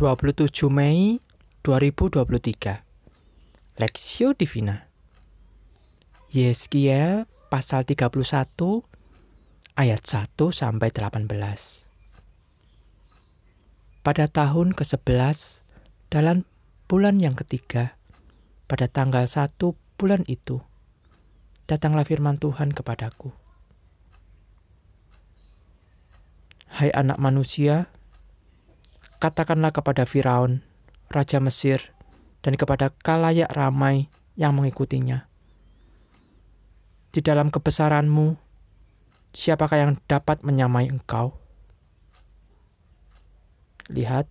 27 Mei 2023 Lexio Divina. Yeskiel pasal 31 ayat 1 sampai 18 Pada tahun ke-11 dalam bulan yang ketiga pada tanggal 1 bulan itu datanglah firman Tuhan kepadaku. Hai anak manusia Katakanlah kepada Firaun, Raja Mesir, dan kepada kalayak ramai yang mengikutinya. Di dalam kebesaranmu, siapakah yang dapat menyamai engkau? Lihat,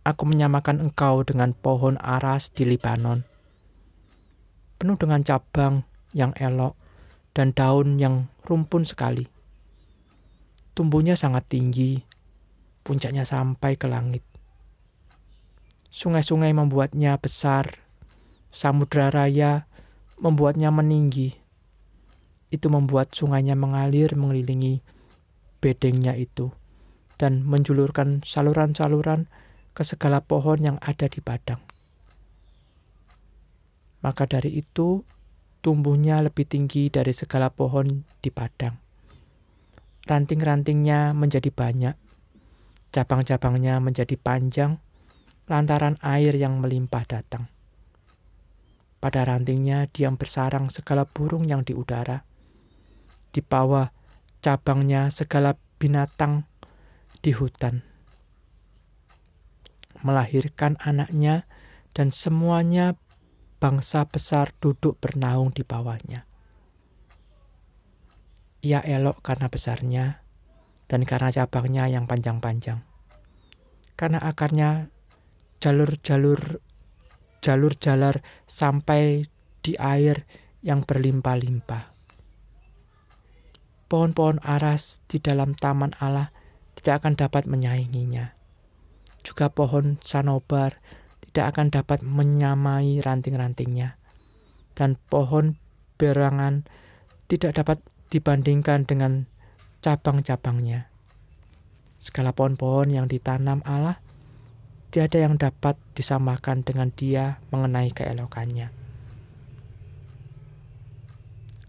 aku menyamakan engkau dengan pohon aras di Libanon, penuh dengan cabang yang elok dan daun yang rumpun sekali. Tumbuhnya sangat tinggi, puncaknya sampai ke langit. Sungai-sungai membuatnya besar, samudra raya membuatnya meninggi. Itu membuat sungainya mengalir mengelilingi bedengnya itu dan menjulurkan saluran-saluran ke segala pohon yang ada di padang. Maka dari itu, tumbuhnya lebih tinggi dari segala pohon di padang. Ranting-rantingnya menjadi banyak, Cabang-cabangnya menjadi panjang lantaran air yang melimpah datang. Pada rantingnya diam bersarang segala burung yang di udara. Di bawah cabangnya segala binatang di hutan. Melahirkan anaknya dan semuanya bangsa besar duduk bernaung di bawahnya. Ia elok karena besarnya, dan karena cabangnya yang panjang-panjang. Karena akarnya jalur-jalur jalur-jalar sampai di air yang berlimpah-limpah. Pohon-pohon aras di dalam taman Allah tidak akan dapat menyainginya. Juga pohon sanobar tidak akan dapat menyamai ranting-rantingnya. Dan pohon berangan tidak dapat dibandingkan dengan cabang-cabangnya. Segala pohon-pohon yang ditanam Allah, tiada yang dapat disamakan dengan dia mengenai keelokannya.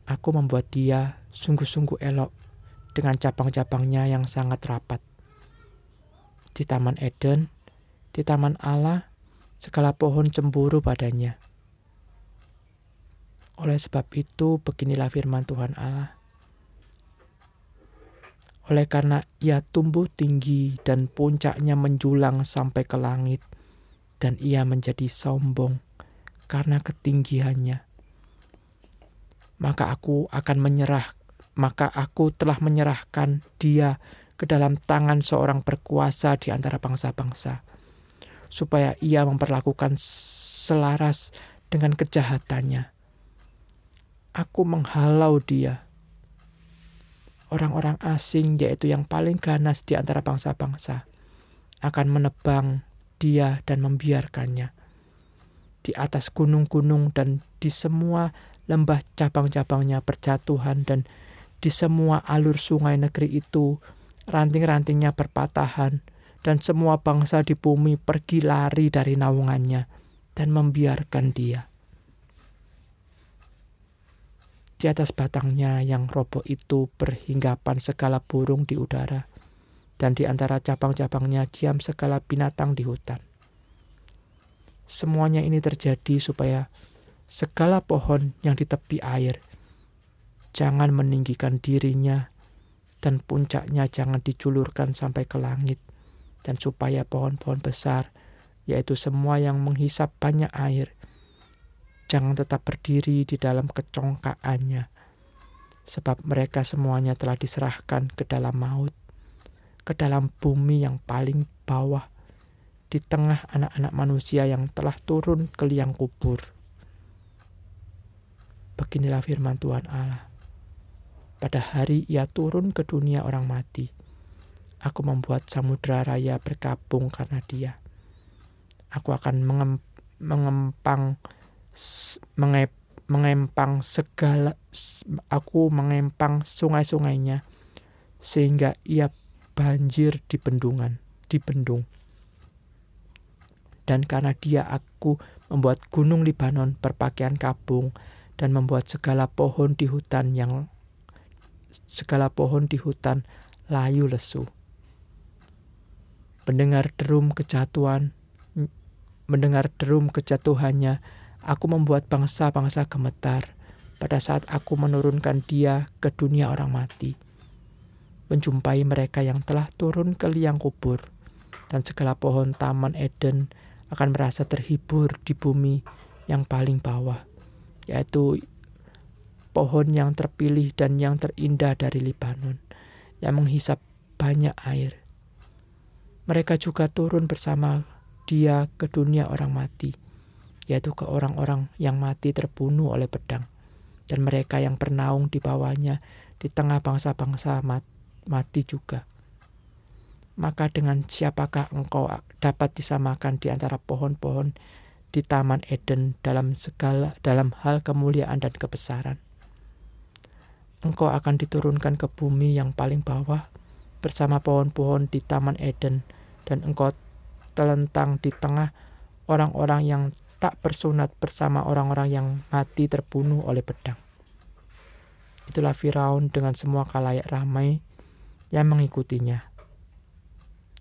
Aku membuat dia sungguh-sungguh elok dengan cabang-cabangnya yang sangat rapat. Di Taman Eden, di Taman Allah, segala pohon cemburu padanya. Oleh sebab itu, beginilah firman Tuhan Allah. Oleh karena ia tumbuh tinggi dan puncaknya menjulang sampai ke langit, dan ia menjadi sombong karena ketinggiannya. Maka aku akan menyerah, maka aku telah menyerahkan dia ke dalam tangan seorang berkuasa di antara bangsa-bangsa, supaya ia memperlakukan selaras dengan kejahatannya. Aku menghalau dia orang-orang asing, yaitu yang paling ganas di antara bangsa-bangsa, akan menebang dia dan membiarkannya. Di atas gunung-gunung dan di semua lembah cabang-cabangnya berjatuhan dan di semua alur sungai negeri itu ranting-rantingnya berpatahan dan semua bangsa di bumi pergi lari dari naungannya dan membiarkan dia. Di atas batangnya yang roboh itu berhinggapan segala burung di udara, dan di antara cabang-cabangnya diam segala binatang di hutan. Semuanya ini terjadi supaya segala pohon yang di tepi air jangan meninggikan dirinya dan puncaknya jangan diculurkan sampai ke langit dan supaya pohon-pohon besar yaitu semua yang menghisap banyak air jangan tetap berdiri di dalam kecongkaannya, sebab mereka semuanya telah diserahkan ke dalam maut, ke dalam bumi yang paling bawah, di tengah anak-anak manusia yang telah turun ke liang kubur. Beginilah firman Tuhan Allah. Pada hari ia turun ke dunia orang mati, aku membuat samudra raya berkabung karena dia. Aku akan mengempang mengempang segala aku mengempang sungai-sungainya sehingga ia banjir di bendungan di bendung dan karena dia aku membuat gunung Libanon berpakaian kabung dan membuat segala pohon di hutan yang segala pohon di hutan layu lesu. Mendengar derum kejatuhan, mendengar derum kejatuhannya, aku membuat bangsa-bangsa gemetar pada saat aku menurunkan dia ke dunia orang mati. Menjumpai mereka yang telah turun ke liang kubur, dan segala pohon taman Eden akan merasa terhibur di bumi yang paling bawah, yaitu pohon yang terpilih dan yang terindah dari Libanon, yang menghisap banyak air. Mereka juga turun bersama dia ke dunia orang mati, yaitu ke orang-orang yang mati terbunuh oleh pedang, dan mereka yang bernaung di bawahnya di tengah bangsa-bangsa mati juga. Maka dengan siapakah engkau dapat disamakan di antara pohon-pohon di Taman Eden dalam segala dalam hal kemuliaan dan kebesaran? engkau akan diturunkan ke bumi yang paling bawah bersama pohon-pohon di Taman Eden, dan engkau telentang di tengah orang-orang yang tak bersunat bersama orang-orang yang mati terbunuh oleh pedang. Itulah Firaun dengan semua kalayak ramai yang mengikutinya.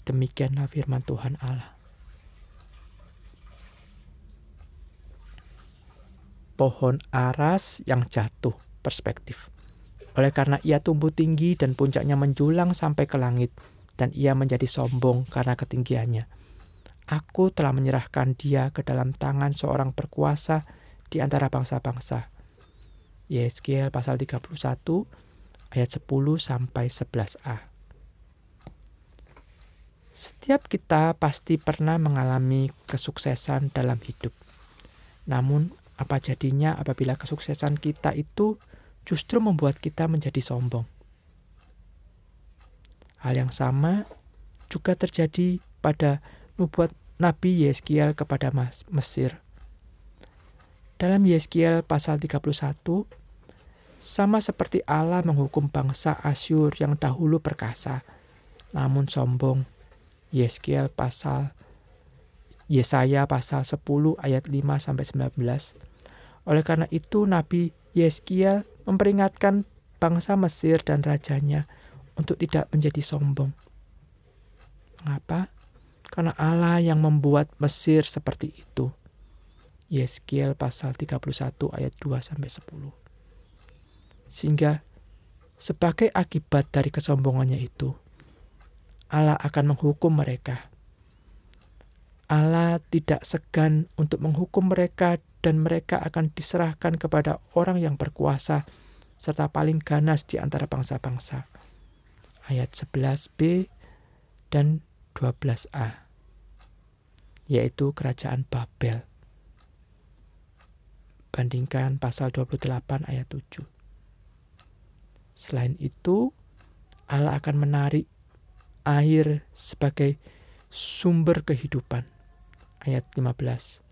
Demikianlah firman Tuhan Allah. Pohon aras yang jatuh perspektif. Oleh karena ia tumbuh tinggi dan puncaknya menjulang sampai ke langit, dan ia menjadi sombong karena ketinggiannya. Aku telah menyerahkan dia ke dalam tangan seorang berkuasa di antara bangsa-bangsa. Yeskiel pasal 31 ayat 10 sampai 11a. Setiap kita pasti pernah mengalami kesuksesan dalam hidup. Namun, apa jadinya apabila kesuksesan kita itu justru membuat kita menjadi sombong. Hal yang sama juga terjadi pada nubuat Nabi Yeskiel kepada Mesir. Dalam Yeskiel pasal 31, sama seperti Allah menghukum bangsa Asyur yang dahulu perkasa, namun sombong. Yeskiel pasal Yesaya pasal 10 ayat 5 sampai 19. Oleh karena itu Nabi Yeskiel memperingatkan bangsa Mesir dan rajanya untuk tidak menjadi sombong. Mengapa? Karena Allah yang membuat Mesir seperti itu. Yeskiel pasal 31 ayat 2 sampai 10. Sehingga sebagai akibat dari kesombongannya itu, Allah akan menghukum mereka. Allah tidak segan untuk menghukum mereka dan mereka akan diserahkan kepada orang yang berkuasa serta paling ganas di antara bangsa-bangsa. Ayat 11b dan 12a yaitu kerajaan Babel. Bandingkan pasal 28 ayat 7. Selain itu, Allah akan menarik air sebagai sumber kehidupan. Ayat 15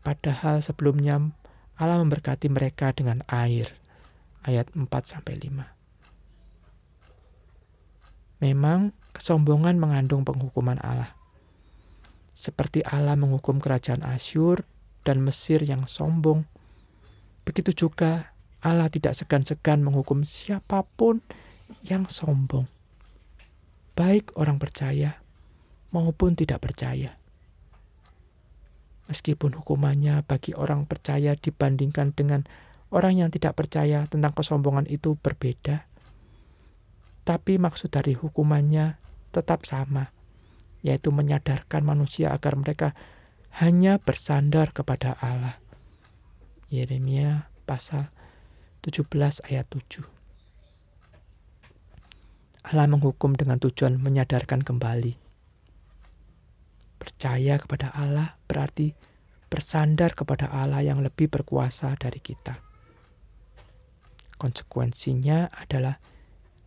Padahal sebelumnya Allah memberkati mereka dengan air. Ayat 4 sampai 5. Memang kesombongan mengandung penghukuman Allah. Seperti Allah menghukum kerajaan Asyur dan Mesir yang sombong, begitu juga Allah tidak segan-segan menghukum siapa pun yang sombong, baik orang percaya maupun tidak percaya. Meskipun hukumannya bagi orang percaya dibandingkan dengan orang yang tidak percaya tentang kesombongan itu berbeda, tapi maksud dari hukumannya tetap sama, yaitu menyadarkan manusia agar mereka hanya bersandar kepada Allah. Yeremia pasal 17 ayat 7. Allah menghukum dengan tujuan menyadarkan kembali Percaya kepada Allah berarti bersandar kepada Allah yang lebih berkuasa dari kita. Konsekuensinya adalah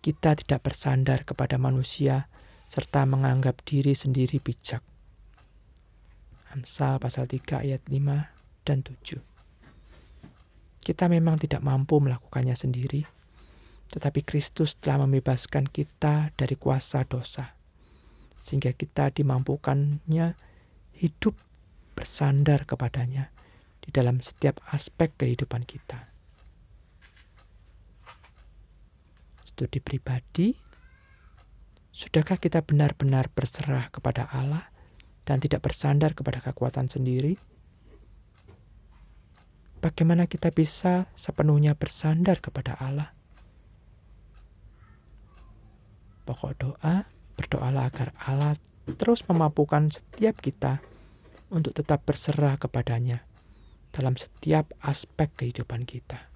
kita tidak bersandar kepada manusia serta menganggap diri sendiri bijak. Amsal pasal 3 ayat 5 dan 7. Kita memang tidak mampu melakukannya sendiri, tetapi Kristus telah membebaskan kita dari kuasa dosa sehingga kita dimampukannya hidup bersandar kepadanya di dalam setiap aspek kehidupan kita. Studi pribadi, sudahkah kita benar-benar berserah kepada Allah dan tidak bersandar kepada kekuatan sendiri? Bagaimana kita bisa sepenuhnya bersandar kepada Allah? Pokok doa, berdoalah agar Allah terus memampukan setiap kita untuk tetap berserah kepadanya dalam setiap aspek kehidupan kita.